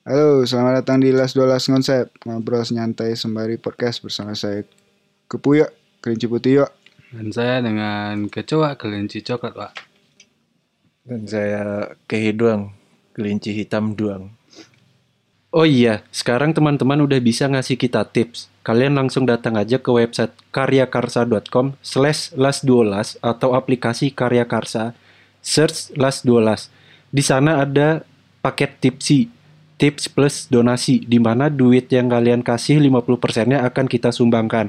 Halo, selamat datang di Las 12 Konsep Ngobrol nyantai sembari podcast bersama saya Kepuya, Kelinci Putih yuk Dan saya dengan kecoa kelinci coklat, Pak. Dan saya kehiduang kelinci hitam duang. Oh iya, sekarang teman-teman udah bisa ngasih kita tips. Kalian langsung datang aja ke website karyakarsa.com slash las12 atau aplikasi Karya Karsa, search las12. Di sana ada paket tipsi, tips plus donasi, di mana duit yang kalian kasih 50%-nya akan kita sumbangkan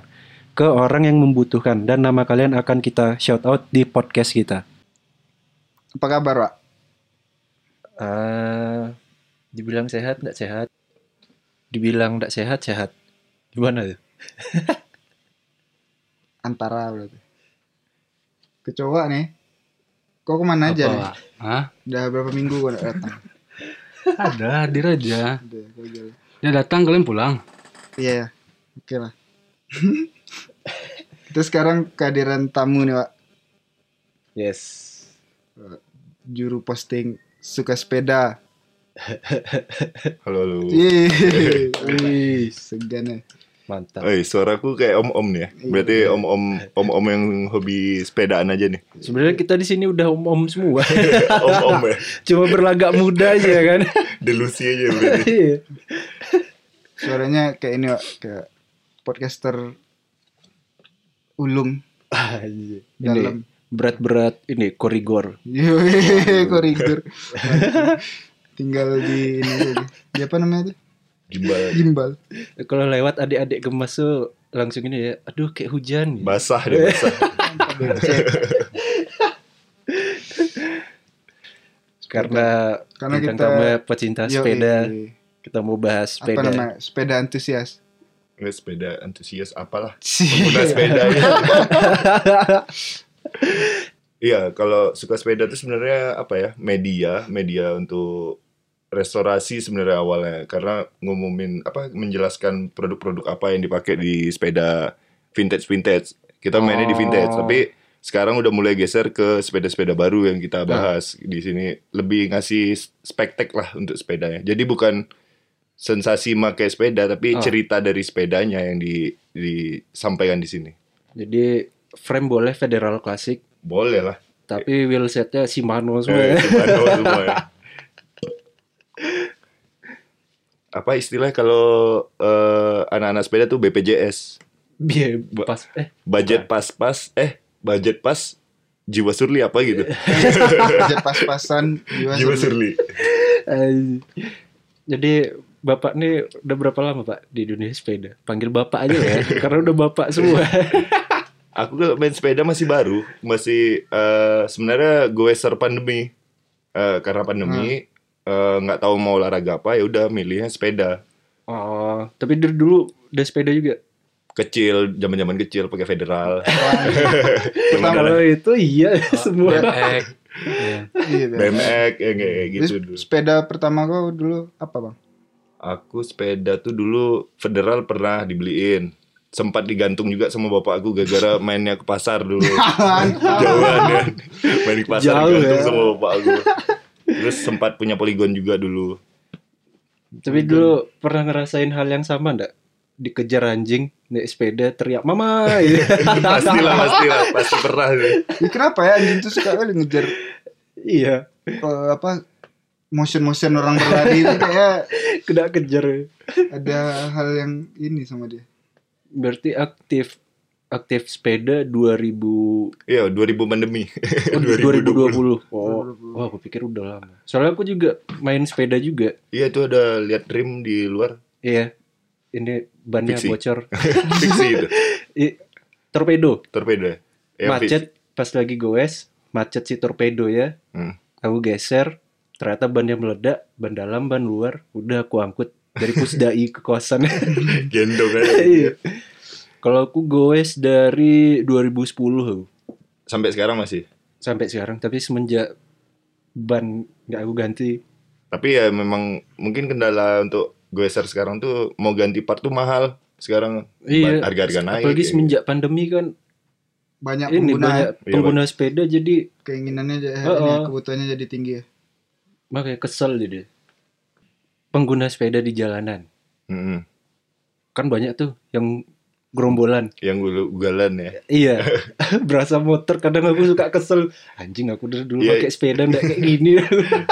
ke orang yang membutuhkan dan nama kalian akan kita shout out di podcast kita. Apa kabar Pak? Ah, dibilang sehat nggak sehat? Dibilang nggak sehat sehat. Gimana tuh? Antara berarti Kecoa nih Kok ke mana aja Apa, nih? Pak? Hah? Udah berapa minggu nggak datang? Ada, hadir aja. Udah, jalan. Ya datang kalian pulang. Iya, ya. oke lah Terus sekarang kehadiran tamu nih Pak Yes. Juru posting suka sepeda Halo halo. Yeay, Wih, segan ya Mantap. Eh, suaraku kayak om-om nih ya. Berarti Iya. om-om om-om yang hobi sepedaan aja nih. Sebenarnya kita di sini udah om-om semua. Om-om ya. Cuma berlagak muda aja kan. Delusi aja berarti. Iya. Suaranya kayak ini Pak Kayak podcaster ulung Anjir. dalam Ini berat-berat ini korigor. Yeay, koridor. Tinggal di ini aja. Di apa namanya tuh? Gimbal. Gimbal. Kalau lewat adik-adik gemas tuh langsung ini ya. Aduh kayak hujan. Basah deh basah. Karena Karena kita- tamu pecinta Yoi. sepeda, kita mau bahas Apa sepeda. namanya? Sepeda antusias. Nggak sepeda antusias apalah. Pengguna sepeda ya. Iya, kalau suka sepeda itu sebenarnya apa ya? Media, media untuk restorasi sebenarnya awalnya karena ngumumin apa menjelaskan produk-produk apa yang dipakai di sepeda vintage vintage. Kita mainnya di vintage, Oh. tapi sekarang udah mulai geser ke sepeda-sepeda baru yang kita bahas di sini lebih ngasih spektek lah untuk sepedanya. Jadi bukan sensasi pakai sepeda tapi Oh. cerita dari sepedanya yang di disampaikan di sini. Jadi frame boleh Federal Classic, Boleh lah. tapi wheelsetnya Shimano semua. Eh, ya. Shimano semua ya. Apa istilahnya kalau eh, anak-anak sepeda tuh BPJS, Biar pas eh budget pas-pas, eh budget pas jiwa surli apa gitu? Budget pas-pasan jiwa jiwa surli. surli. jadi Bapak nih udah berapa lama Pak di dunia sepeda? Panggil Bapak aja ya, karena udah Bapak semua. Aku kalau main sepeda masih baru, masih eh, sebenarnya gue ser pandemi. Eh, karena pandemi eh, nggak tahu mau olahraga apa ya udah milihnya sepeda. Oh, tapi dari dulu udah sepeda juga. Kecil, zaman-zaman kecil pakai federal. Kalau itu iya semua. Eh, ya. Iya, Bang. BMX ya kayak gitu Terus dulu. sepeda pertama kau dulu apa bang? Aku sepeda tuh dulu federal pernah dibeliin. Sempat digantung juga sama bapak aku gara-gara mainnya ke pasar dulu. Jauhan ya. Main ke pasar Jauh digantung ya. sama bapak aku. Terus sempat punya poligon juga dulu. Tapi dulu pernah ngerasain hal yang sama ndak? Dikejar anjing naik sepeda teriak mama gitu. pastilah, pastilah, pasti pernah sih. Ya, kenapa ya anjing tuh suka kali ngejar iya, eh, apa motion motion orang berlari itu kayak kena kejar. ada hal yang ini sama dia. Berarti aktif aktif sepeda 2000 Iya, 2000 pandemi. oh, 2020. Oh, wah aku pikir udah lama. Soalnya aku juga main sepeda juga. Iya, itu ada lihat rim di luar. Iya. Ini bannya Fiksi. bocor. Fiksi itu. Torpedo. Torpedo ya. Yang fix. macet pas lagi goes, macet si torpedo ya. Hmm. Aku geser, ternyata bannya meledak, ban dalam, ban luar, udah aku angkut dari pusdai ke kosan. Gendong aja. Iya. Kalau aku goes dari 2010 Sampai sekarang masih. sampai sekarang, tapi semenjak ban nggak aku ganti. Tapi ya memang mungkin kendala untuk geser sekarang tuh mau ganti part tuh mahal. Sekarang Iya. harga-harga naik. Apalagi ya. semenjak pandemi kan Banyak ini pengguna banyak Iya, pengguna sepeda jadi keinginannya jadi Oh, ini, oh. kebutuhannya jadi tinggi ya. makanya kesel jadi. pengguna sepeda di jalanan. Mm-mm. Kan banyak tuh yang gerombolan. Yang ugal-ugalan ya. Iya, berasa motor kadang aku suka kesel. Anjing aku dari dulu Iya. pakai sepeda ndak kayak gini.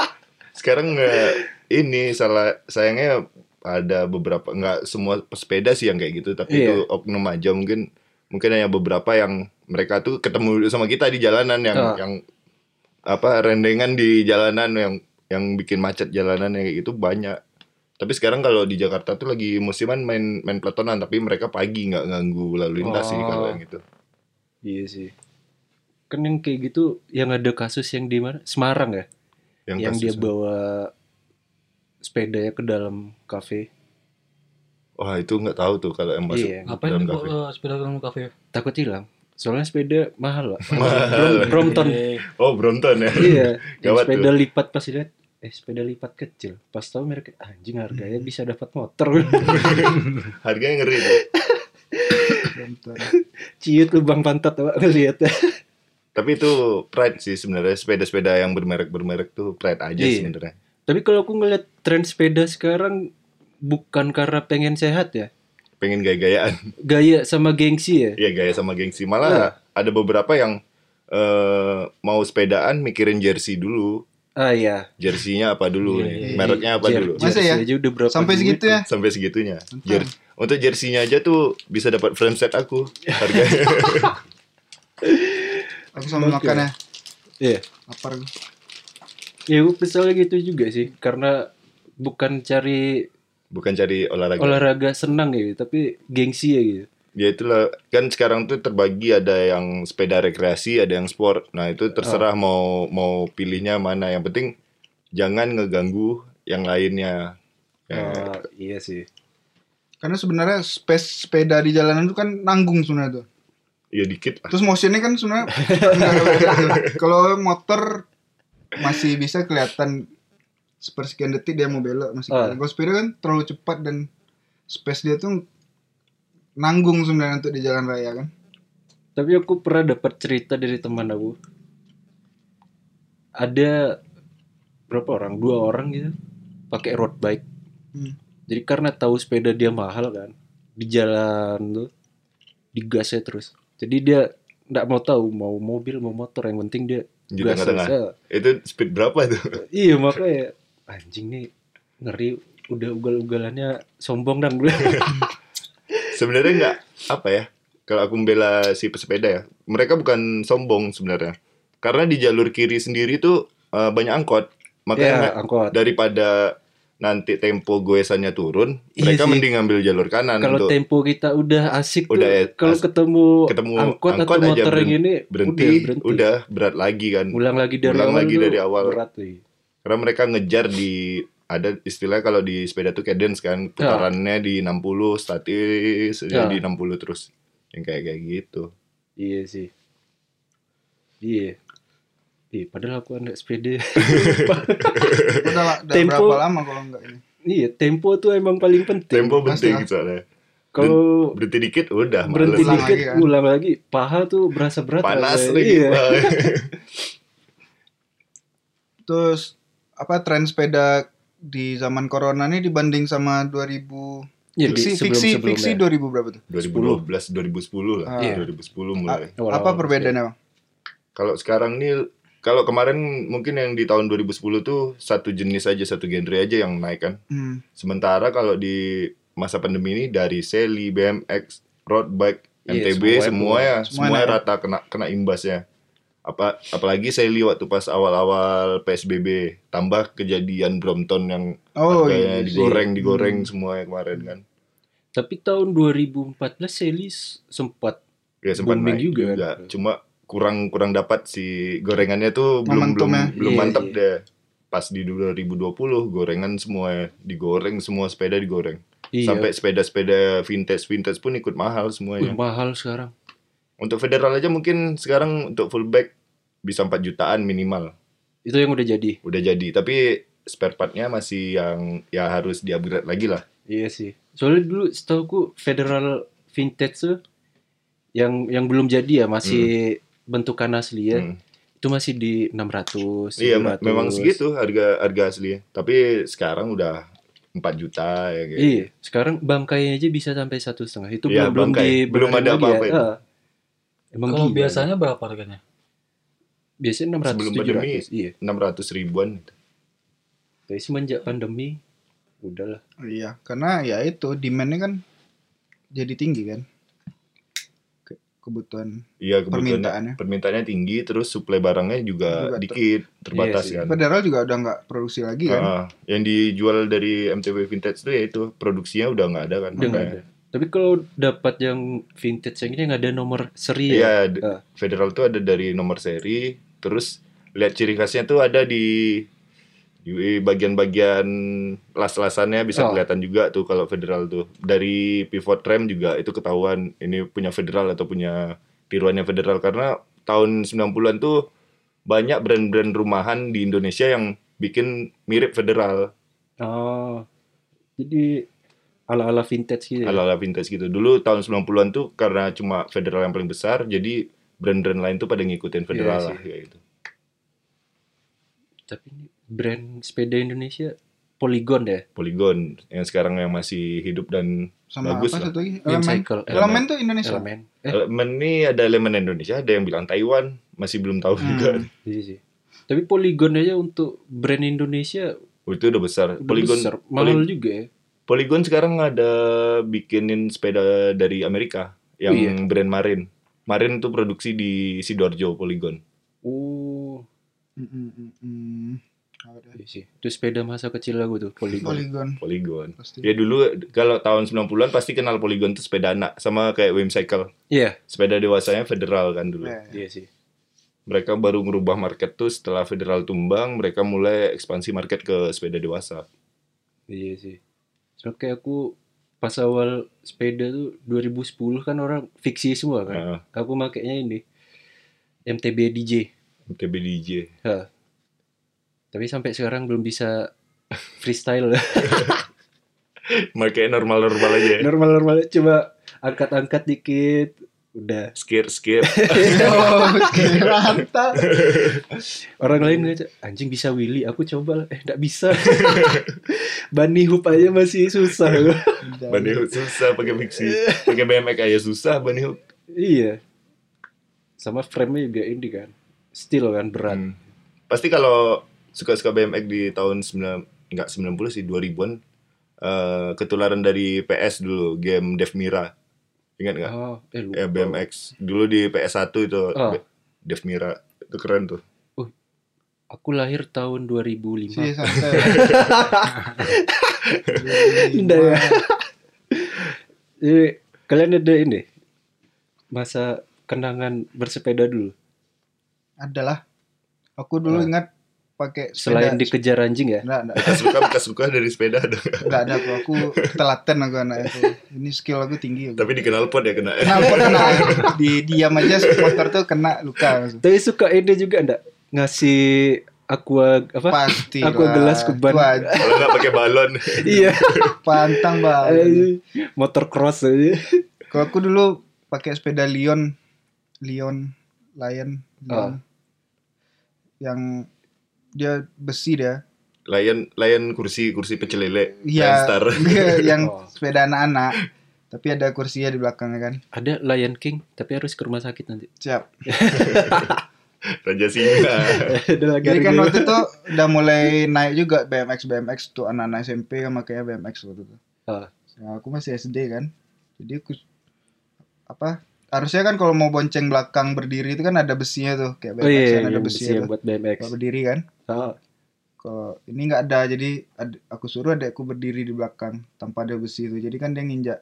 Sekarang nggak ini salah sayangnya ada beberapa nggak semua pesepeda sih yang kayak gitu tapi Iya. itu oknum aja mungkin mungkin hanya beberapa yang mereka tuh ketemu sama kita di jalanan yang Ah. yang apa rendengan di jalanan yang yang bikin macet jalanan yang kayak gitu banyak tapi sekarang kalau di Jakarta tuh lagi musiman main main peletonan tapi mereka pagi nggak ganggu lalu lintas sih Oh. kalau yang gitu iya sih. Kan yang kayak gitu yang ada kasus yang di mana? Semarang ya? yang, Yang, dia bawa sepedanya ke dalam kafe. wah itu nggak tahu tuh kalau yang masuk Iya. Ngapain dalam kafe. kok sepeda dalam kafe? Takut hilang. Soalnya sepeda mahal, Pak. Mahal. Brom- Brompton. Oh Brompton ya iya. Yang Gawat sepeda lipat pas lihat eh sepeda lipat kecil. Pas tahu mereka anjing harganya bisa dapat motor. harganya ngeri tuh. Ciut lubang pantat Pak ngelihat. Tapi itu pride sih sebenarnya sepeda-sepeda yang bermerek-bermerek tuh pride aja Iya. sebenarnya. Tapi kalau aku ngeliat tren sepeda sekarang bukan karena pengen sehat ya. Pengen gaya-gayaan. Gaya sama gengsi ya. Iya gaya sama gengsi. Malah ada beberapa yang eh, mau sepedaan mikirin jersey dulu. Ah iya. Jersinya apa dulu Iya, nih? iya, iya. Mereknya apa Jer- dulu? Masa ya? aja udah berapa Sampai duit segitu ya? Sampai segitunya. Jer- untuk jersinya aja tuh bisa dapat frame set aku. Harganya. Aku sama Oke. makan ya. Iya. Lapar gue. Ya gue keselnya gitu juga sih. Karena bukan cari Bukan cari olahraga. olahraga senang ya, tapi gengsi ya gitu. Ya itulah kan sekarang tuh terbagi ada yang sepeda rekreasi, ada yang sport. Nah, itu terserah mau mau pilihnya mana. Yang penting jangan ngeganggu yang lainnya. Ya, Ah, iya sih. Karena sebenarnya space sepeda di jalanan itu kan nanggung sebenarnya tuh. ya dikit lah. Terus motionnya kan sebenarnya. Kalau motor masih bisa kelihatan sepersekian detik dia mau belok masih kelihatan. Kalau sepeda kan terlalu cepat dan space dia tuh nanggung sebenarnya untuk di jalan raya kan. Tapi aku pernah dapat cerita dari teman aku. Ada berapa orang? Dua orang gitu pakai road bike. Hmm. Jadi karena tahu sepeda dia mahal kan, di jalan tuh digasnya terus. Jadi dia nggak mau tahu mau mobil mau motor yang penting dia Di gas. Itu speed berapa tuh? Iya makanya anjing nih ngeri udah ugal-ugalannya sombong dan Sebenarnya nggak apa ya? Kalau aku membela si pesepeda ya, mereka bukan sombong sebenarnya. Karena di jalur kiri sendiri tuh eh, banyak angkot. Makanya ya angkot. daripada nanti tempo goesannya turun, Iya mereka sih. mending ngambil jalur kanan Kalau untuk tempo kita udah asik Udah tuh, as- kalau ketemu, ketemu angkot, angkot atau motor yang ini berhenti, udah berhenti. udah berat lagi kan. Ulang lagi dari Ulang awal lagi dari awal. Berat tuh. Karena mereka ngejar di ada istilah kalau di sepeda tuh cadence kan, putarannya di 60 statis Ya. di 60 terus. Yang kayak kayak gitu. Iya sih. Iya. Iya, padahal aku anak sepeda. Udah, udah Tempo- berapa lama kalau enggak ini? iya, tempo tuh emang paling penting. Tempo penting soalnya. Kalau Berhenti dikit udah berhenti males. Dikit, lagi kan. ulang lagi, paha tuh berasa berat. panas rasanya. lagi. Iya. Terus apa tren sepeda di zaman corona ini dibanding sama 2000 Iya, di fiksi fiksi fiksi sebelum-sebelumnya. 2000 berapa tuh? 2012 2010 lah. Ah. Iya. 2010 mulai. Awal-awal Apa perbedaannya, Bang? Kalau sekarang nih kalau kemarin mungkin yang di tahun 2010 tuh satu jenis aja satu genre aja yang naik kan. Hmm. Sementara kalau di masa pandemi ini dari Sally, BMX, road bike, Iya, MTB semuanya semuanya Semuanya semuanya naik. rata kena kena imbasnya. Apa apalagi Sally waktu pas awal-awal PSBB tambah kejadian Brompton yang Oh harganya iya. digoreng sih. digoreng Hmm. semua kemarin kan. Tapi tahun 2014 Celis sempat Ya sempat Booming naik juga juga. kan. Cuma kurang kurang dapat si gorengannya tuh belum belum Momentumnya. belum Iya, mantap iya. deh. Pas di 2020 gorengan semua digoreng semua sepeda digoreng. iya, Sampai sepeda-sepeda vintage vintage pun ikut mahal wih, semuanya. mahal sekarang. Untuk federal aja mungkin sekarang untuk fullback bisa 4 jutaan minimal. Itu yang udah jadi. Udah jadi, tapi spare partnya masih yang ya harus di-upgrade lagi lah. Iya sih. Soalnya dulu setahuku Federal Vintage tuh yang yang belum jadi ya masih bentukan asli ya. Hmm. Itu masih di 600, Iya, me- 700. memang segitu harga harga aslinya. Tapi sekarang udah 4 juta ya kayak. Iya, sekarang bangkai aja bisa sampai satu setengah. Itu Iya, belum belum di Belum ada apa-apa ya. itu. Ah. Emang Kalau biasanya berapa harganya? Biasanya 600 Sebelum pandemi 700. Iya. 600 ribuan. Tapi semenjak pandemi udahlah. Iya, karena ya itu demandnya kan jadi tinggi kan. Ke- Kebutuhan Iya kebutuhan permintaannya. permintaannya tinggi terus suplai barangnya juga, Juga ter- dikit terbatas Iya sih. kan. Federal juga udah nggak produksi lagi kan. Ah, yang dijual dari MTB Vintage itu ya itu produksinya udah nggak ada kan. Udah ada. Tapi kalau dapat yang vintage yang ini nggak ada nomor seri ya. Iya, Ah. Federal tuh ada dari nomor seri, terus lihat ciri khasnya tuh ada di di bagian-bagian las-lasannya bisa Oh. kelihatan juga tuh kalau Federal tuh. Dari pivot rem juga itu ketahuan ini punya Federal atau punya tiruannya Federal karena tahun 90-an tuh banyak brand-brand rumahan di Indonesia yang bikin mirip Federal Oh. Jadi ala-ala vintage gitu. ya? ala-ala vintage gitu. Dulu tahun 90-an tuh karena cuma Federal yang paling besar, jadi brand-brand lain tuh pada ngikutin Federal Iya lah kayak gitu. Tapi ini brand sepeda Indonesia Polygon deh. Polygon yang sekarang yang masih hidup dan Sama Bagus apa lah. satu lagi? Elemen. Windcycle. Elemen tuh Indonesia. Elemen. Eh, elemen ini ada elemen Indonesia, ada yang bilang Taiwan, masih belum tahu Hmm. juga. iya sih. Tapi Polygon aja untuk brand Indonesia Oh, itu udah besar. udah Polygon besar. Mahal Poly- juga ya. Polygon sekarang ada bikinin sepeda dari Amerika yang Oh, iya? brand Marin. Marin tuh produksi di Sidoarjo Polygon. Oh, Mm, mm, mm, mm. Ada. iya sih. Itu sepeda masa kecil aku tuh, Polygon. Polygon Polygon. pasti. Ya dulu kalau tahun 90-an pasti kenal Polygon tuh sepeda anak sama kayak Whimsicle. Iya, Sepeda dewasanya Federal kan dulu. Ya, ya. iya sih. Mereka baru ngerubah market tuh setelah Federal tumbang, mereka mulai ekspansi market ke sepeda dewasa. Iya sih. So kayak aku pas awal sepeda tuh 2010 kan orang fiksi semua kan. Nah, Aku makainya ini MTB DJ. MTB DJ. Ha. Tapi sampai sekarang belum bisa freestyle. Makanya normal-normal aja ya. Normal-normal coba angkat-angkat dikit. Udah. Skir, skir. Oh, mantap. Orang lain ngaca, anjing bisa Willy, aku coba lah. Eh, enggak bisa. Bunny hoop aja masih susah. Bunny hook susah pakai fiksi. Pakai BMX aja susah Bunny hook. iya. Sama frame-nya juga ini kan. Steel kan berat. Hmm. Pasti kalau suka-suka BMX di tahun 9 enggak 90 sih 2000-an eh, ketularan dari PS dulu game Dev Mira. Ingat nggak? Oh, eh lupa. Ya BMX dulu di PS1 itu Oh. Dev Mira. Itu keren tuh. Aku lahir tahun 2005. Sih santai. Indah ya. Jadi kalian ada ini masa kenangan bersepeda dulu. Adalah. Aku dulu Ah. ingat pakai Selain dikejar anjing ya. Enggak, enggak. Bekas luka bekas luka dari sepeda ada. Enggak ada aku. Aku telaten aku anak itu. Ini skill aku tinggi. Aku. Tapi dikenal pot ya kena. Kenapa kena? Di diam aja motor tuh kena luka. Tapi suka ini juga enggak ngasih aqua apa? Pasti. Aku lah. gelas ke ban. Kalau nggak pakai balon. iya. Pantang banget. Motor cross aja. Kalau aku dulu pakai sepeda Lion, Lion, Lion, Lion. Ah. yang dia besi dia. Layan layan kursi kursi pecel lele. Iya, Star. yang Oh. sepeda anak-anak. Tapi ada kursinya di belakangnya kan. Ada Lion King tapi harus ke rumah sakit nanti. Siap. Raja Singa. Jadi kan waktu itu udah mulai naik juga BMX BMX tuh anak-anak SMP kan makanya BMX waktu itu. Ah. Nah, aku masih SD kan. Jadi aku apa? Harusnya kan kalau mau bonceng belakang berdiri itu kan ada besinya tuh kayak BMX Oh iya, kan ada yang besinya besi yang tuh. buat BMX. Kalau berdiri kan. Ah, Kalau ini nggak ada jadi ad- aku suruh adekku berdiri di belakang tanpa ada besi itu. Jadi kan dia nginjak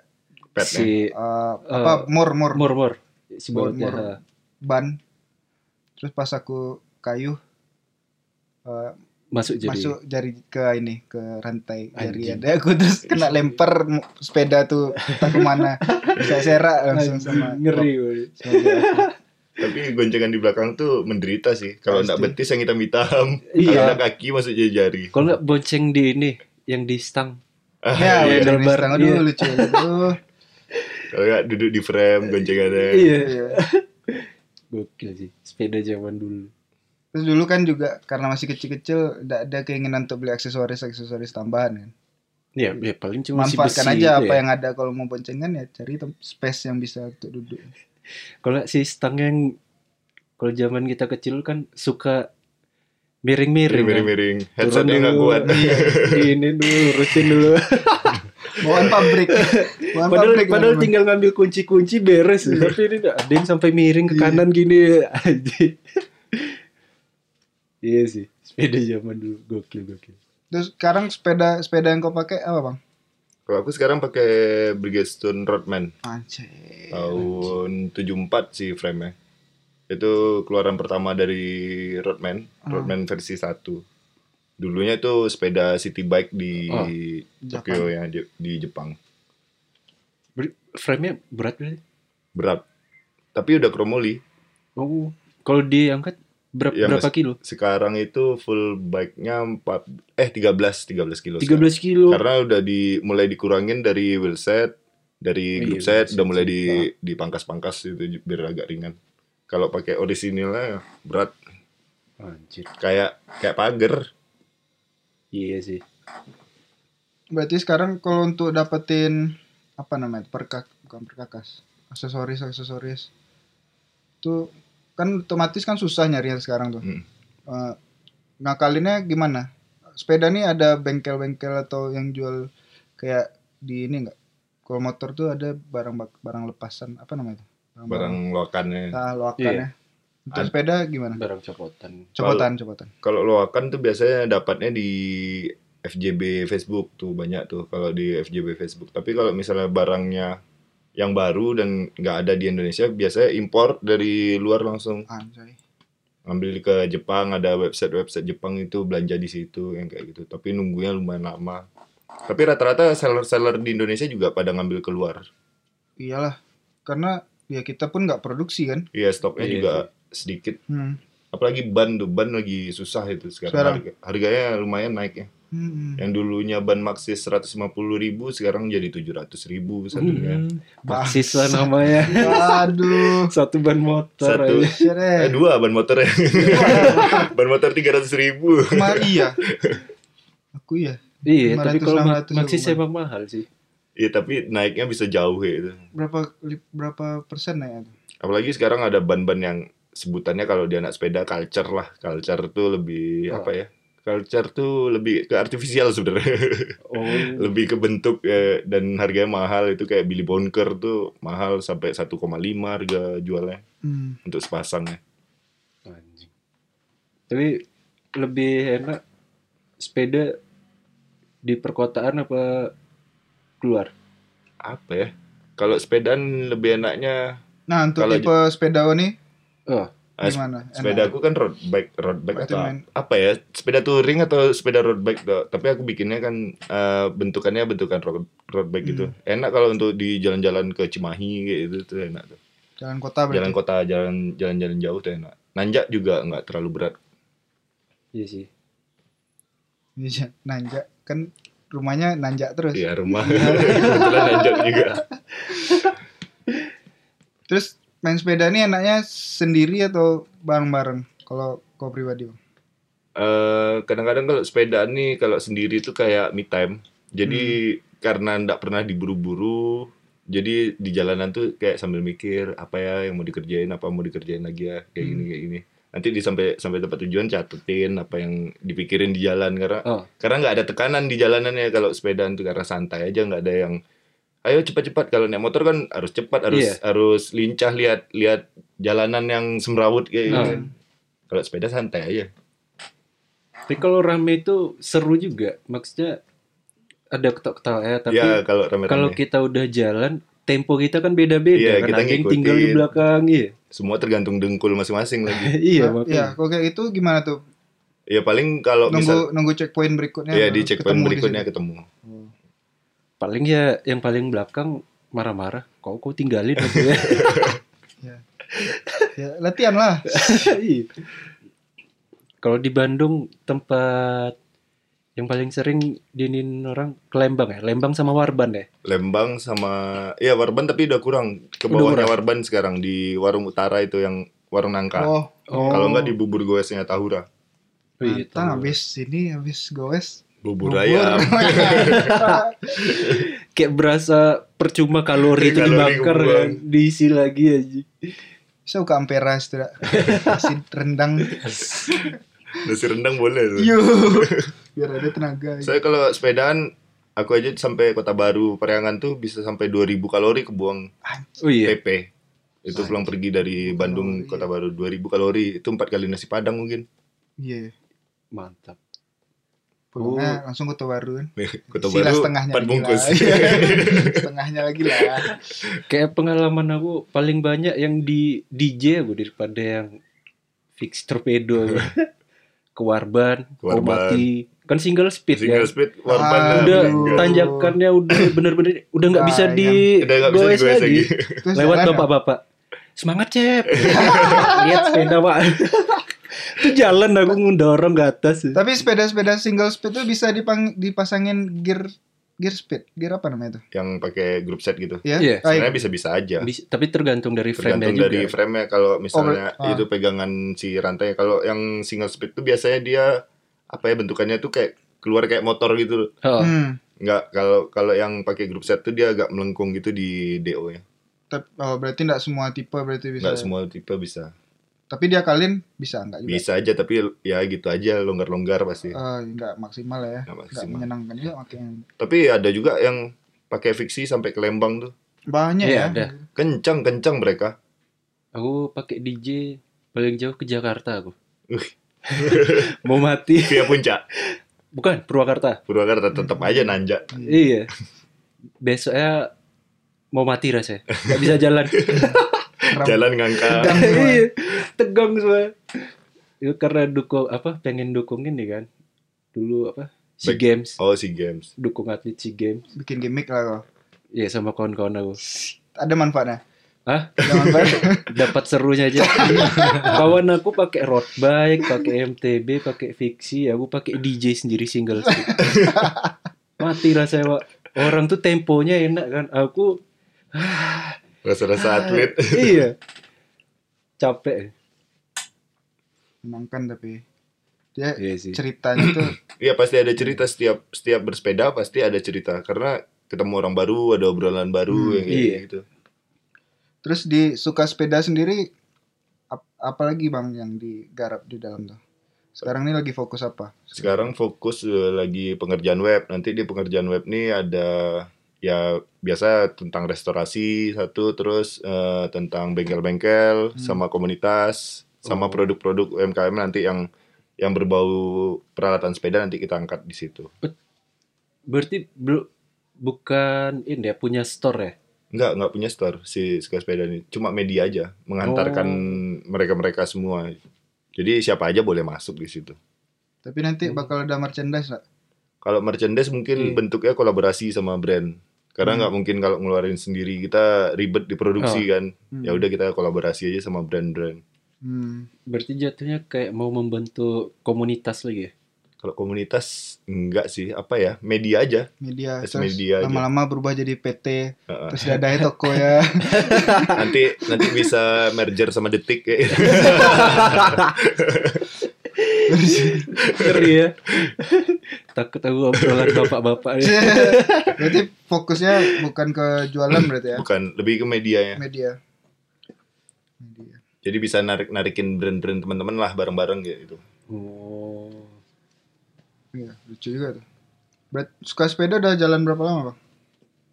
Petnya. si uh, apa mur mur mor mor si bautnya. mor. ah. ban. Terus pas aku kayu uh, Masuk jadi. masuk jari ke ini ke rantai jari ada aku terus kena lempar sepeda tuh entah ke mana saya serak langsung sama ngeri. Tapi goncengan di belakang tuh menderita sih. Kalau nggak betis yang hitam-hitam. Iya. Kalau kaki masuk jadi jari. Kalau nggak bonceng di ini yang di stang. Ah, ya iya, udah gambar, stang iya. dulu lucu aduh Kalau nggak duduk di frame goncengannya. Iya. Iya. Gokil sih. Sepeda zaman dulu. terus dulu kan juga karena masih kecil-kecil tidak ada keinginan untuk beli aksesoris aksesoris tambahan kan Ya, ya paling cuma si manfaatkan besi aja apa ya. yang ada kalau mau boncengan ya cari space yang bisa untuk duduk Kalau si stang yang kalau zaman kita kecil kan suka miring-miring. kan. Miring-miring. Turun Headsetnya nggak dulu. kuat. Iya, Ini dulu, rutin dulu. bawaan pabrik bawaan padahal pabrik padahal tinggal ngambil kunci-kunci beres. Tapi ini ada yang sampai miring ke Iya. kanan gini. Anjing. iya sih, sepeda zaman dulu gokil gokil. terus sekarang sepeda sepeda yang kau pakai apa bang Kalau aku sekarang pakai Bridgestone Rodman Anjay. tahun 74 sih frame-nya. Itu keluaran pertama dari Rodman, Ah. Rodman versi 1. Dulunya itu sepeda city bike di Oh, Tokyo ya di, di Jepang. Ber- Frame-nya berat berarti? Berat. Tapi udah kromoli. Oh, kalau diangkat berapa Ya, berapa kilo? Sekarang itu full bike-nya 4 eh 13 13 kilo. 13 kilo. Karena udah di mulai dikurangin dari wheelset, dari Iya, group set, udah mulai di dipangkas-pangkas itu biar agak ringan. Kalau pakai orisinilnya berat Anjir. kayak kayak pagar. Iya sih. berarti sekarang kalau untuk dapetin apa namanya perkak bukan perkakas aksesoris aksesoris itu kan otomatis kan susah nyarinya sekarang tuh Hmm. Eh, ngakalinnya gimana sepeda nih ada bengkel-bengkel atau yang jual kayak di ini enggak kalau motor tuh ada barang barang lepasan apa namanya itu Barang loakannya. ah, loakannya untuk Ad- sepeda gimana? Barang copotan. copotan copotan. Kalau loakan tuh biasanya dapatnya di FJB Facebook tuh banyak tuh kalau di FJB Facebook. Tapi kalau misalnya barangnya yang baru dan nggak ada di Indonesia, biasanya impor dari luar langsung. anjay. Ngambil ke Jepang ada website-website Jepang itu belanja di situ yang kayak gitu. Tapi nunggunya lumayan lama. Tapi rata-rata seller-seller di Indonesia juga pada ngambil keluar. Iyalah karena ya kita pun nggak produksi kan? Iya stoknya Iya juga sedikit hmm. apalagi ban tuh ban lagi susah itu sekarang, Sekarang. Harga- harganya lumayan naik ya Hmm. yang dulunya ban Maxxis 150.000 ribu sekarang jadi 700.000 ribu satunya Hmm, Baksis lah namanya. aduh Satu ban motor Satu. aja. Shit, eh, dua ban motornya ban motor 300.000 ribu Kemar iya. Aku iya. Iya, tapi 500, kalau ma- 600 Maxis emang mahal sih. Iya tapi naiknya bisa jauh ya itu Berapa berapa persen ya? Apalagi sekarang ada ban-ban yang sebutannya kalau di anak sepeda culture lah. Culture tuh lebih Oh. apa ya? Culture tuh lebih ke artifisial sebenarnya. Oh, lebih ke bentuk ya, dan harganya mahal itu kayak Billy Bonker tuh mahal sampai 1,5 harga jualnya Hmm. untuk sepasangnya. anjing. Tapi lebih enak sepeda di perkotaan apa keluar? Apa ya? Kalau sepedaan lebih enaknya Nah, untuk Kalau tipe sepeda nih Oh, ah, gimana? sepeda Enak. aku kan road bike, road bike atau main- apa ya? Sepeda touring atau sepeda road bike tuh. Tapi aku bikinnya kan eh, bentukannya bentukan road, road bike gitu. Hmm. Enak kalau untuk di jalan-jalan ke Cimahi gitu tuh enak tuh. Jalan kota berarti. Jalan kota, jalan jalan-jalan jauh tuh enak. Nanjak juga nggak terlalu berat. iya sih. Iya, nanjak kan rumahnya nanjak terus. Iya rumah. Kebetulan nanjak juga. Terus main sepeda nih enaknya sendiri atau bareng-bareng? Kalau kau pribadi, Bang. Eh, kadang-kadang kalau sepedaan nih kalau sendiri tuh kayak me time. Jadi Hmm. karena ndak pernah diburu-buru, jadi di jalanan tuh kayak sambil mikir apa ya yang mau dikerjain, apa mau dikerjain lagi ya, kayak gini Hmm. kayak gini. Nanti di sampai sampai tempat tujuan catetin apa yang dipikirin di jalan karena Oh. karena nggak ada tekanan di jalanannya kalau sepedaan tuh karena santai aja nggak ada yang ayo cepat-cepat kalau naik motor kan harus cepat harus Iya. harus lincah lihat lihat jalanan yang semrawut kayak gitu. Oh. Kalau sepeda santai aja. Tapi kalau rame itu seru juga. Maksudnya ada ketok-ketok ya, tapi ya kalau rame-rame. kalau kita udah jalan, tempo kita kan beda-beda Iya, kan. kita Ada yang tinggal di belakang, iya. semua tergantung dengkul masing-masing lagi. iya, Nah, makanya. Iya, kalau kayak itu gimana tuh? ya paling kalau Nunggu misal nunggu checkpoint berikutnya. ya baru di checkpoint ketemu di berikutnya situ. Paling ya yang paling belakang marah-marah. Kok kau tinggalin aku ya? Ya, latihan lah. Iya. Kalau di Bandung tempat yang paling sering diinin orang ke Lembang ya, Lembang sama Warban ya. Lembang sama ya Warban tapi udah kurang. Ke bawahnya kurang. Warban sekarang di warung utara itu yang warung nangka. Oh, Oh. Kalau nggak di bubur goesnya Tahura. Oh, iya, habis ini habis goes bubur ayam Kayak berasa percuma kalori itu dibakar kan, diisi lagi aja. Bisa buka amperas tidak? Nasi rendang. nasi rendang boleh tuh. Yo. Biar ada tenaga. Saya kalau sepedaan aku aja sampai Kota Baru Periangan tuh bisa sampai 2000 kalori kebuang Oh iya. PP. Itu pulang pergi dari Bandung Kalori. Kota Baru 2000 kalori itu empat kali nasi padang mungkin. Iya. Mantap. Pulangnya langsung kota baru kan. Kota Baru setengahnya empat lagi bungkus. lah. Iya. setengahnya lagi lah. Kayak pengalaman aku paling banyak yang di DJ aku daripada yang fix torpedo aku. ke Warban, Ke Warban. Omati. Kan single speed Single ya. speed warpan Ah, Udah meninggal. tanjakannya udah bener-bener udah nggak bisa Ah, di Udah nggak bisa goes lagi. lagi. Lewat bapak-bapak. Semangat cep. Lihat sepeda pak. Itu jalan aku ngedorong ke atas. Tapi sepeda-sepeda single speed tuh bisa dipang, dipasangin gear gear speed. Gear apa namanya itu? Yang pakai grup set gitu. Ya. Iya, Ah, Sebenarnya bisa-bisa aja. Bisa- tapi tergantung dari frame Tergantung juga. dari frame-nya kalau misalnya ah. itu pegangan si rantai. Kalau yang single speed tuh biasanya dia apa ya bentukannya tuh kayak keluar kayak motor gitu. Oh, Hmm. Enggak, kalau kalau yang pakai grup set tuh dia agak melengkung gitu di DO ya. Tapi, oh, berarti enggak semua tipe berarti bisa. Enggak semua tipe bisa. Tapi dia kalian bisa enggak juga? Bisa aja tapi ya gitu aja longgar-longgar pasti. Eh, enggak maksimal ya. Nggak Enggak maksimal. menyenangkan juga makanya. Tapi ada juga yang pakai fiksi sampai ke Lembang tuh. Banyak Iya, ya. ada. Kencang-kencang mereka. aku pakai DJ paling jauh ke Jakarta aku. Mau mati. Via puncak. Bukan, Purwakarta. Purwakarta tetap aja nanjak. Iya. Besoknya mau mati rasanya. Gak bisa jalan. Jalan ngangkat. Tegang semua. Itu karena dukung apa pengen dukung ini kan. Dulu apa? SEA Baik. Games, Oh, si games. dukung atlet SEA Games. Bikin gimmick lah kok. Iya sama kawan-kawan aku. Ada manfaatnya. Hah? Ada manfaat. Dapat serunya aja. Kawan aku pakai road bike, pakai MTB, pakai fiksi, aku pakai DJ sendiri single stick. Mati rasanya, Pak. Orang tuh temponya enak kan. Aku Rasa-rasa atlet. iya. Capek. Menangkan tapi dia Iya sih. ceritanya tuh Iya pasti ada cerita setiap setiap bersepeda pasti ada cerita karena ketemu orang baru, ada obrolan baru Hmm, yang kayak iya. gitu. terus di suka sepeda sendiri ap- apalagi bang yang digarap di dalam tuh sekarang ini lagi fokus apa Sekarang fokus eh, lagi pengerjaan web. Nanti di pengerjaan web nih ada ya biasa tentang restorasi satu terus eh, tentang bengkel-bengkel Hmm. sama komunitas sama Oh. produk-produk UMKM nanti yang yang berbau peralatan sepeda nanti kita angkat di situ. Berarti belum bukan ini ya punya store ya? Enggak, enggak punya store si Suka Sepeda ini. Cuma media aja, mengantarkan mereka-mereka semua. Jadi siapa aja boleh masuk di situ. tapi nanti bakal ada merchandise nggak Kalau merchandise mungkin Iya. bentuknya kolaborasi sama brand. Karena Hmm. nggak mungkin kalau ngeluarin sendiri kita ribet di produksi Oh. kan. Hmm. Ya udah kita kolaborasi aja sama brand-brand. Hmm. Berarti jatuhnya kayak mau membentuk komunitas lagi ya? Kalau komunitas enggak sih, apa ya? Media aja. media terus media aja. lama-lama berubah jadi PT Heeh. terus dadanya toko ya nanti nanti bisa merger sama Detik kayak gitu. Ngeri ya. Takut aku obrolan bapak-bapak ya. berarti fokusnya bukan ke jualan berarti ya Bukan, lebih ke medianya. media media Jadi bisa narik-narikin brand-brand teman-teman lah bareng-bareng gitu. Oh. iya lucu juga tuh Berat, suka sepeda udah jalan berapa lama bang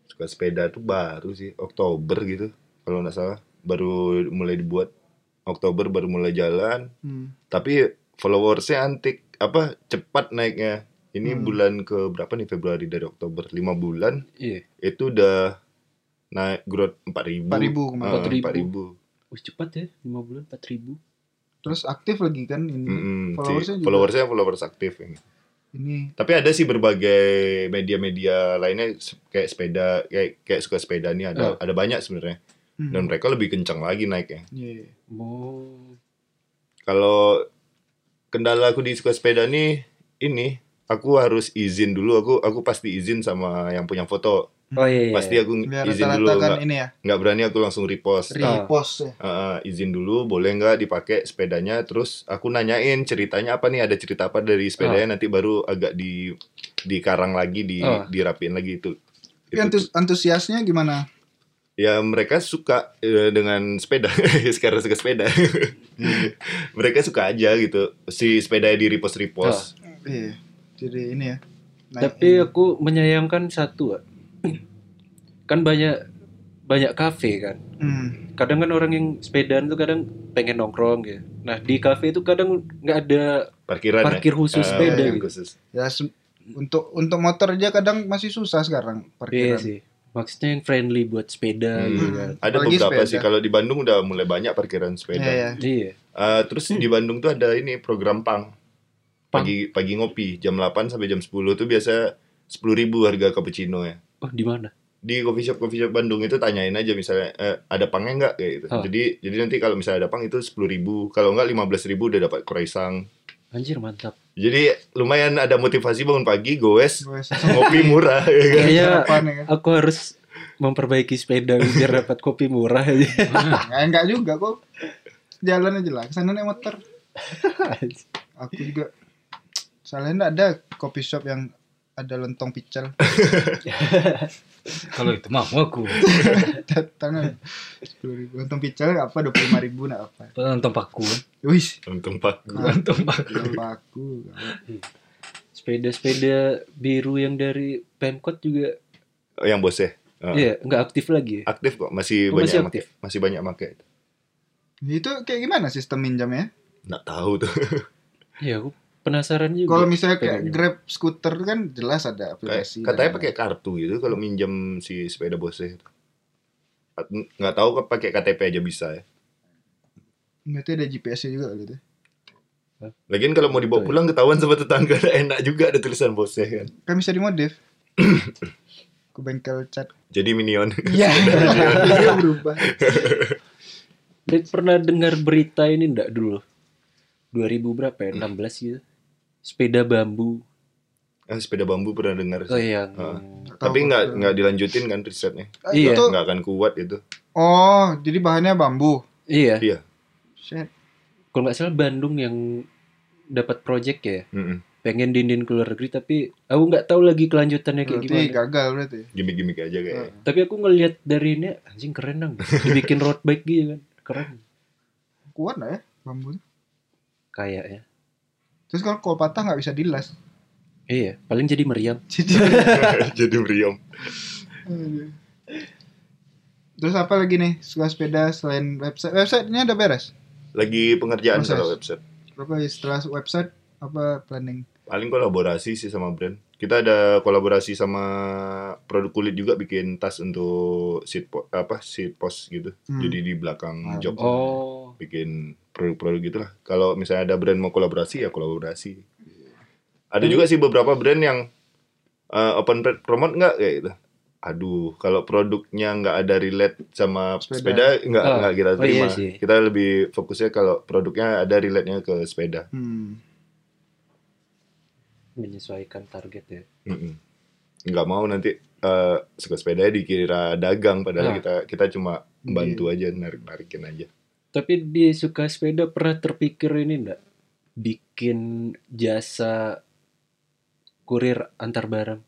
Suka sepeda tuh baru sih, Oktober gitu. Kalau nggak salah, baru mulai dibuat. Oktober baru mulai jalan. hmm. Tapi followersnya antik, apa cepat naiknya. Ini Hmm. bulan ke berapa nih Februari dari Oktober? 5 bulan Iya. itu udah naik growth 4000. 4.000 kemarin. 4.000. 4000. Wih cepat ya, 5 bulan 4 ribu. terus aktif lagi kan ini si followersnya juga followersnya followers aktif ini. ini Tapi ada sih berbagai media-media lainnya kayak sepeda, kayak kayak suka sepeda nih ada Oh. ada banyak sebenarnya. hmm. Dan mereka lebih kencang lagi naiknya. Iya. Oh. Kalau kendala aku di suka sepeda nih ini aku harus izin dulu aku aku pasti izin sama yang punya foto Oh iya. iya. pasti aku biar izin dulu kan nggak ini ya nggak berani aku langsung repost repost ya Uh, izin dulu boleh nggak dipakai sepedanya terus aku nanyain ceritanya apa nih ada cerita apa dari sepedanya nanti baru agak di dikarang lagi, di Oh. dirapiin lagi itu. Tapi Itu antus- antusiasnya gimana? ya mereka suka eh, dengan sepeda sekarang suka sepeda mereka suka aja gitu si sepedanya di repost repost Iya. Jadi ini ya. Tapi aku menyayangkan satu. Kan banyak banyak kafe kan. Hmm. Kadang kan orang yang sepedaan tuh kadang pengen nongkrong ya. Nah di kafe itu kadang nggak ada parkiran parkir ya? khusus Ah, sepeda gitu. khusus. Ya se- untuk untuk motor aja kadang masih susah sekarang Iya parkiran. sih. Maksudnya yang friendly buat sepeda Hmm. gitu kan. ada Apalagi beberapa sepeda. sih kalau di Bandung udah mulai banyak parkiran sepeda Iya, iya. Iya. Ah, terus di Bandung tuh ada ini program pang pagi pagi ngopi jam 8 sampai jam 10 tuh biasa 10.000 ribu harga cappuccino ya Oh di mana? Di coffee shop coffee shop Bandung itu tanyain aja misalnya eh, ada pangnya nggak kayak gitu Oh. jadi jadi nanti kalau misalnya ada pang itu 10.000 ribu kalau nggak 15.000 ribu udah dapat croissant Anjir mantap. jadi lumayan ada motivasi bangun pagi goes Gue ngopi murah ya kan Kayaknya ya kan. aku harus memperbaiki sepeda biar dapat kopi murah aja. Nggak, enggak juga kok. Jalan aja lah. Ke sana naik motor. Aku juga. Soalnya enggak ada coffee shop yang ada lentong pical. Kalau itu mau aku. Datang sepuluh ribu. Lentong pical apa dua puluh lima ribu nak apa? Nonton paku. Wih, untung pak Nonton paku. lentong paku. Sepeda-sepeda biru yang dari Pemkot juga Oh, yang bos ya Ah. iya nggak aktif lagi ya. aktif kok masih Oh, banyak masih aktif? pakai masih banyak pakai Itu kayak gimana sistem minjamnya? nggak tahu tuh Iya, aku penasaran juga. Kalau misalnya kayak pengen. Grab scooter kan jelas ada Kayak- aplikasi. katanya dan- pakai kartu gitu kalau minjem si sepeda bosnya nggak tahu kok pakai KTP aja bisa ya Berarti ada GPS-nya juga gitu. lagian kalau mau dibawa Betul ya. pulang ketahuan sama tetangga enak juga ada tulisan bosnya kan Kan bisa dimodif. Ke bengkel cat. jadi minion Iya. Iya berubah. Dan pernah dengar berita ini enggak dulu? 2000 berapa ya? 16 gitu. Sepeda bambu. Ah, sepeda bambu pernah dengar Oh sih. yang Ah. Tahu tapi nggak nggak dilanjutin kan risetnya Iya. Itu, nggak akan kuat itu oh, jadi bahannya bambu. iya. iya Shit. Kalau nggak salah Bandung yang dapat project ya. Mm-mm. Pengen dindin ke luar negeri tapi aku nggak tahu lagi kelanjutannya kayak Berarti gimana. gagal berarti. gimmick-gimmick aja kayak Heeh. Tapi aku ngelihat dari ini anjing keren dong. Dibikin road bike gitu kan. Keren Kuat lah ya bambu. kayaknya. Terus kalau kalau patah nggak bisa dilas. Iya, paling jadi meriam. Jadi meriam Terus apa lagi nih suka sepeda selain website? Websitenya udah beres. lagi pengerjaan Proses. website Berapa ya setelah website apa planning? Paling kolaborasi sih sama brand. Kita ada kolaborasi sama produk kulit juga bikin tas untuk seat po- apa seat post gitu. Hmm. jadi di belakang Ah, job. Oh, bikin produk-produk gitu lah kalau misalnya ada brand mau kolaborasi ya kolaborasi. Ada Hmm. juga sih beberapa brand yang uh, open pr- promote nggak? Kayak gitu. Aduh kalau produknya nggak ada relate sama Sepeda. sepeda, nggak Oh, nggak kita oh iya terima. sih. kita lebih fokusnya kalau produknya ada relate-nya ke sepeda. Hmm. Menyesuaikan target ya. Mm-mm. nggak mau nanti uh, suka sepeda dikira dagang padahal Ah. kita kita cuma bantu aja narik narikin aja Tapi di suka sepeda pernah terpikir ini enggak? Bikin jasa kurir antar barang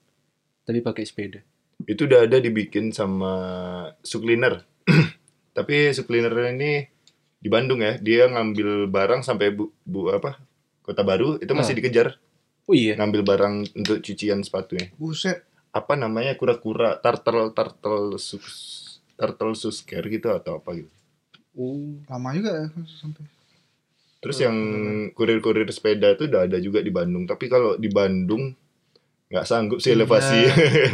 tapi pakai sepeda. itu udah ada dibikin sama Sukliner tapi Sukliner ini di Bandung ya dia ngambil barang sampai bu, bu apa kota baru itu masih Ah. dikejar Oh iya. ngambil barang untuk cucian sepatunya Buset. apa namanya kura-kura turtle turtle sus turtle susker gitu atau apa gitu Oh, Lama juga ya sampai. terus yang kurir-kurir sepeda itu udah ada juga di Bandung tapi kalau di Bandung nggak sanggup sih Iya. elevasi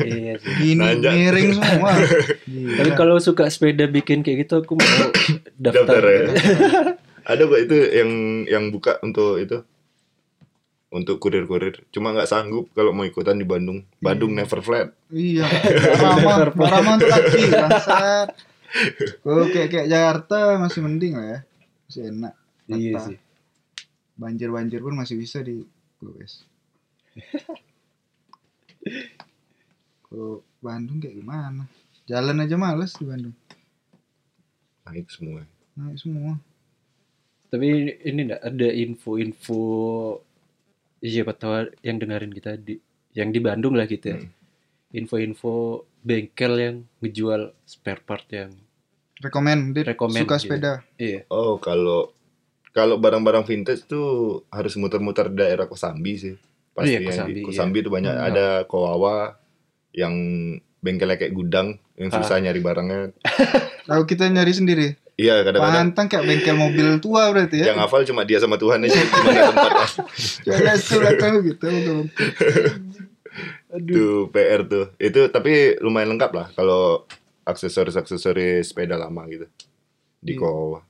iya sih. Gini Nanjak. miring semua. Gila. Tapi kalau suka sepeda bikin kayak gitu aku mau daftar. Daftar ya. ada kok itu yang yang buka untuk itu untuk kurir-kurir cuma nggak sanggup kalau mau ikutan di Bandung Bandung never flat Iya, ramah, ramah untuk kaki, bangsat. Kalau kayak kayak Jakarta masih mending lah ya, masih enak. Iya sih. Banjir-banjir pun masih bisa di Gowes. Kalau Bandung kayak gimana? Jalan aja males di Bandung. naik semua Naik semua. Tapi ini enggak ada info-info siapa tahu yang dengerin kita di yang di Bandung lah gitu ya. Hmm. Info-info bengkel yang ngejual spare part yang Recommended. Recommend, Suka iya. sepeda. iya. Oh, kalau kalau barang-barang vintage tuh harus muter-muter daerah Kosambi sih. Pasti Iya, yang Kosambi, di iya. Kosambi tuh banyak Hmm. ada Kowawa yang bengkelnya kayak gudang yang Ah. susah nyari barangnya. Lalu kita nyari sendiri. Iya, kadang-kadang Pantang kayak bengkel mobil tua berarti ya. yang hafal cuma dia sama Tuhan aja di mana tempatnya. Jangan sulat tahu gitu. betul. Itu PR tuh. Itu tapi lumayan lengkap lah kalau aksesoris-aksesoris sepeda lama gitu. Di Iya. Kowawa.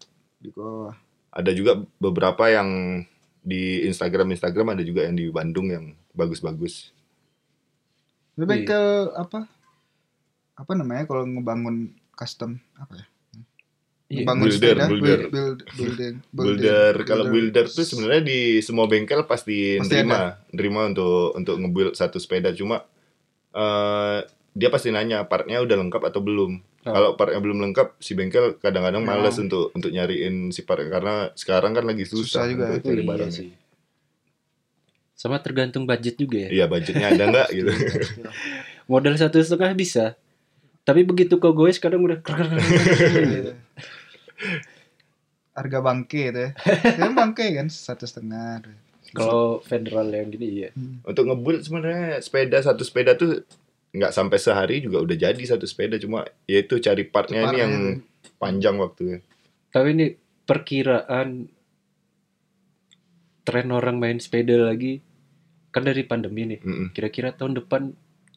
Di bawah. Ada juga beberapa yang di Instagram Instagram ada juga yang di Bandung yang bagus-bagus. Itu bengkel apa? Apa namanya kalau ngebangun custom apa ya? Iya. Ngebangun Builder, sepeda, builder. build, build, building, Builder, kalau builder tuh sebenarnya di semua bengkel pasti, Pasti nerima, nerima untuk untuk ngebuild satu sepeda. Cuma eh dia pasti nanya partnya udah lengkap atau belum. Oh. Kalau partnya belum lengkap, si bengkel kadang-kadang Ya. malas untuk untuk nyariin si part karena sekarang kan lagi susah, Susah juga, untuk itu cari Iya barangnya. sih. Sama tergantung budget juga ya. Iya budgetnya ada nggak gitu. Modal satu setengah bisa. Tapi begitu kau goes kadang udah gitu. Harga bangke itu ya. Kan bangke kan satu setengah. Kalau federal yang gini iya. untuk ngebuild sebenarnya sepeda satu sepeda tuh nggak sampai sehari juga udah jadi satu sepeda cuma ya itu cari partnya ini yang panjang waktunya. Tapi ini perkiraan tren orang main sepeda lagi kan dari pandemi nih. Mm-mm. Kira-kira tahun depan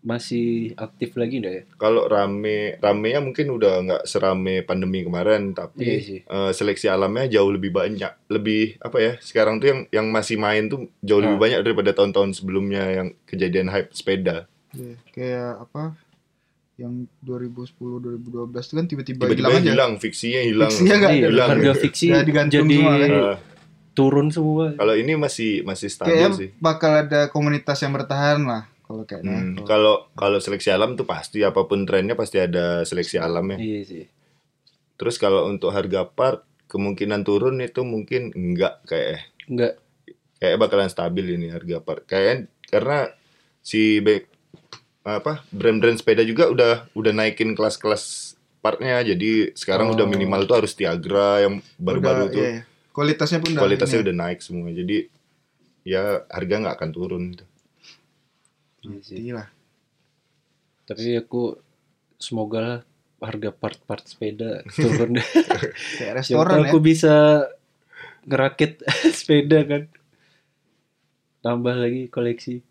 masih aktif lagi enggak ya? Kalau rame ramenya mungkin udah nggak serame pandemi kemarin, Iya tapi sih. eh, seleksi alamnya jauh lebih banyak. Lebih apa ya? Sekarang tuh yang yang masih main tuh jauh lebih Ah. banyak daripada tahun-tahun sebelumnya yang kejadian hype sepeda. Iya, kayak apa? Yang 2010 2012 itu kan tiba-tiba, hilang aja. hilang, fiksinya hilang. Fiksinya nggak Iya, hilang. harga fiksi Ya, digantung jadi semua kan. Eh, turun semua. kalau ini masih masih stabil Kayaknya sih. bakal ada komunitas yang bertahan lah kalau kayaknya. Hmm, Kalau- Kalau seleksi alam tuh pasti apa pun trennya pasti ada seleksi alamnya. Iya sih. Terus kalau untuk harga part kemungkinan turun itu mungkin enggak kayak Enggak kayak bakalan stabil ini harga part. Kayak karena si be- apa brand-brand sepeda juga udah udah naikin kelas-kelas partnya. Jadi sekarang udah Oh. minimal tuh harus Tiagra yang baru-baru udah, tuh iya, iya. Kualitasnya pun udah kualitasnya ini. udah naik semua. Jadi ya harga nggak akan turun. Iya sih. Gila. Tapi aku semoga lah harga part-part sepeda turun deh. Kayak Siapa restoran ya. aku bisa ngerakit sepeda kan. Tambah lagi koleksi.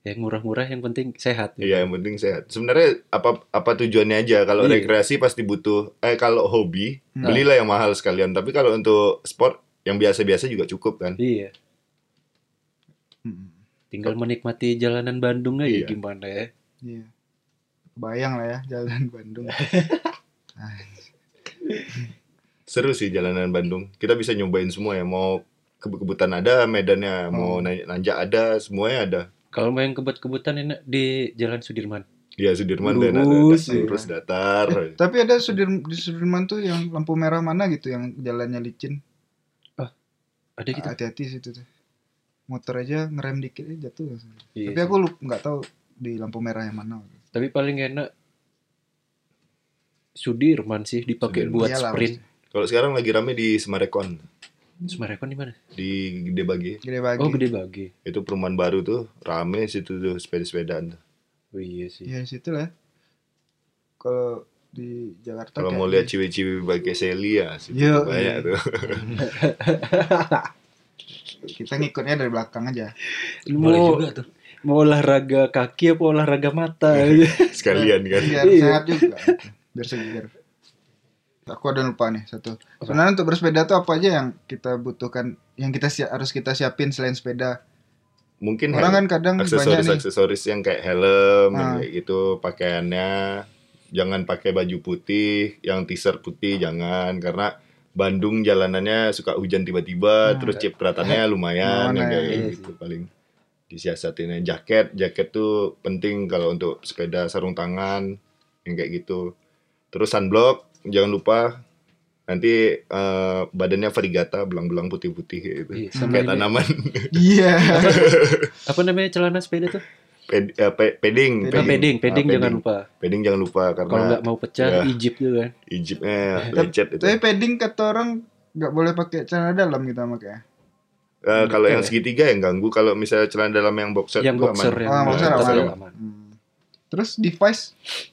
Yang murah-murah yang penting sehat. Iya, yang penting sehat. Sebenarnya apa apa tujuannya aja? Kalau Iya. rekreasi pasti butuh eh kalau hobi, Hmm. belilah yang mahal sekalian. Tapi kalau untuk sport yang biasa-biasa juga cukup kan. Iya. Hmm, Tinggal menikmati jalanan Bandung aja Iya. gimana ya. Iya. Bayang lah ya jalan Bandung. Seru sih jalanan Bandung. Kita bisa nyobain semua ya. Mau kebut-kebutan ada, medannya mau Oh. nanjak, ada, semuanya ada. Kalau main kebut-kebutan enak di Jalan Sudirman. Iya Sudirman dan ada Lurus, ada- iya. lurus datar. Tapi ada Sudir di Sudirman tuh yang lampu merah mana gitu yang jalannya licin. Ada gitu. Hati-hati situ tuh. Motor aja ngerem dikit aja jatuh. Iya Tapi sih. aku lup nggak tahu di lampu merah yang mana. Tapi paling enak Sudirman sih dipakai Sudirman. buat Iyalah, sprint. Kalau sekarang lagi rame di Semarekon, Sumarekon di mana? di Gede Bagi. Gede bagi. Oh, Gede Bagi. Itu perumahan baru tuh, rame situ tuh sepeda-sepedaan. Oh iya sih. Iya situ lah. Kalau di Jakarta Kalau mau lihat ciwi-ciwi pakai Seli ya, situ Iya, tuh banyak iya. tuh. kita ngikutnya dari belakang aja. Boleh Mau juga tuh. mau olahraga kaki apa olahraga mata Sekalian kan. Biar Iya. sehat juga. Biar segar. Aku ada lupa nih satu. Sebenarnya untuk bersepeda tuh apa aja yang kita butuhkan, yang kita si- harus kita siapin selain sepeda. Mungkin Orang kan kadang banyak nih. aksesoris-aksesoris yang kayak helm, yang Ah. kayak gitu, pakaiannya jangan pakai baju putih, yang t-shirt putih jangan karena Bandung jalanannya suka hujan tiba-tiba, Nah. terus cipratannya lumayan Lumayan, yang kayak iya gitu paling disiasatinnya jaket, jaket tuh penting kalau untuk sepeda sarung tangan yang kayak gitu. Terus sunblock jangan lupa nanti eh, badannya varigata belang-belang putih-putih kayak gitu. Iya, Kayak tanaman. Iya. apa namanya celana sepeda tuh Ped, eh, pe- peding, Nah, peding, peding Ah, jangan lupa. Peding jangan lupa karena Kalau nggak mau pecah, ya. Egypt juga kan. Egyptnya lecet itu. Tapi padding kata orang nggak boleh pakai celana dalam kita makanya. Eh, kalau yang segitiga yang ganggu, kalau misalnya celana dalam yang boxer Yang itu boxer aman. yang Oh, boxer aman. aman. Hmm. Terus device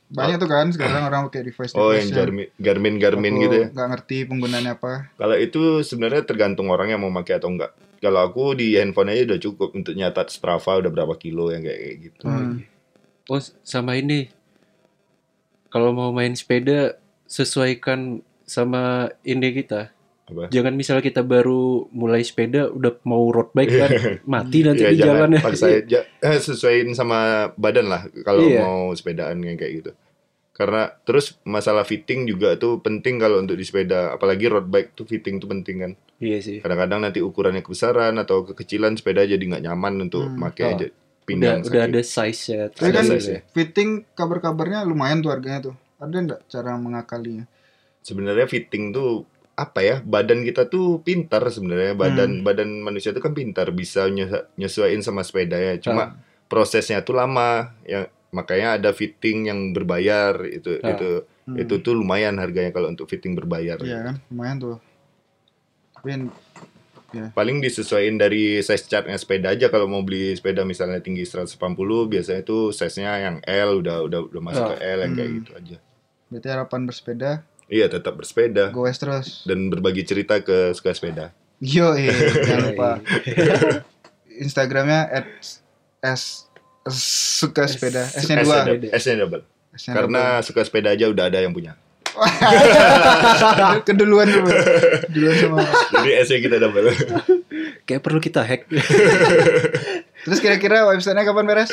banyak tuh kan sekarang orang pakai device. Oh, yang Garmin, Garmin, Garmin gitu ya. Nggak ngerti penggunaannya apa. Kalau itu sebenarnya tergantung orang yang mau pakai atau enggak. Kalau aku di handphone aja udah cukup untuk nyatat Strava udah berapa kilo yang kayak kayak gitu. Hmm. Oh, sama ini. Kalau mau main sepeda, sesuaikan sama ini kita. Apa? Jangan misalnya kita baru mulai sepeda udah mau road bike kan mati nanti Ya, di jalan ya. paksa ja- eh, sesuaiin sama badan lah kalau Iya. mau sepedaan yang kayak gitu. Karena terus masalah fitting juga tuh penting kalau untuk di sepeda, apalagi road bike tuh fitting tuh penting kan. Iya sih. Kadang-kadang nanti ukurannya kebesaran atau kekecilan sepeda jadi nggak nyaman untuk Hmm. pakai Oh. aja Udah pinggang udah sakit. ada size ya. Tapi kan size fitting kabar-kabarnya lumayan tuh harganya tuh. Ada nggak cara mengakalinya? Sebenarnya fitting tuh apa ya? Badan kita tuh pintar sebenarnya. Badan Hmm. badan manusia tuh kan pintar bisa nyesuaiin sama sepeda ya. Cuma Ah. prosesnya tuh lama ya makanya ada fitting yang berbayar itu Ah. itu Hmm. itu tuh lumayan harganya kalau untuk fitting berbayar. Iya kan, lumayan tuh. Tapi Paling disesuaikan dari size chartnya sepeda aja kalau mau beli sepeda misalnya tinggi 180 biasanya tuh size-nya yang L udah udah udah masuk Ah. ke L yang kayak Hmm. gitu aja. berarti harapan bersepeda, Iya, tetap bersepeda go west terus. dan berbagi cerita ke suka sepeda. Yo, eh, jangan lupa. Instagramnya at s suka sepeda S-nya dua. S-nya double. S-nya Karena suka sepeda aja udah ada yang punya. keduluan dulu. Duluan sama. Jadi S-nya kita double. Kayak perlu kita hack. Terus kira-kira websitenya kapan beres?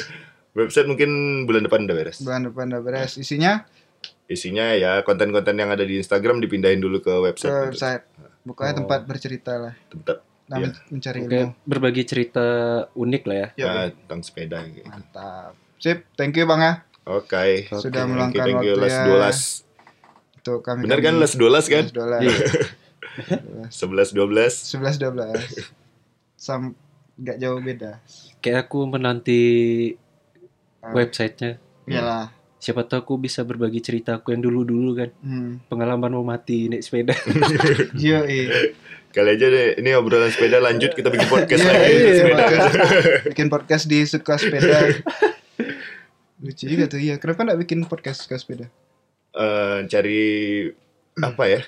Website mungkin bulan depan udah beres. Bulan depan udah beres. Isinya Isinya ya konten-konten yang ada di Instagram dipindahin dulu ke ke website. website. Pokoknya Oh. tempat bercerita lah. Tetap Nah, Iya. mencari Oke, ilmu. berbagi cerita unik lah ya. Ya, tentang sepeda gitu. mantap. Sip, thank you Bang ya Oke. sudah Thank you, meluangkan thank you. Les waktunya 12. untuk kami. Bener kan les 12 kan? dolar. Iya. 11 12. 11 12. Sam nggak jauh beda. Kayak aku menanti Ah. websitenya. Iyalah. Siapa tahu aku bisa berbagi ceritaku yang dulu-dulu kan. Hmm. Pengalaman mau mati naik sepeda. Yo, eh. Kali aja deh, ini obrolan sepeda lanjut kita bikin podcast Iya, lagi iya, sepeda. podcast. bikin podcast di suka sepeda. Lucu juga tuh iya. Kenapa nggak bikin podcast suka sepeda? Eh, cari apa ya?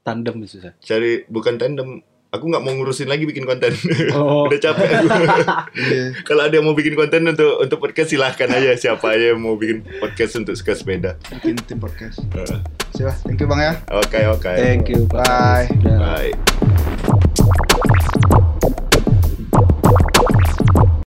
Tandem susah. Cari bukan tandem aku nggak mau ngurusin lagi bikin konten oh. udah capek aku yeah. kalau ada yang mau bikin konten untuk untuk podcast silahkan aja siapa aja yang mau bikin podcast untuk suka sepeda bikin tim podcast uh. Silah, thank you bang ya oke okay, oke okay. thank you bye bye, bye.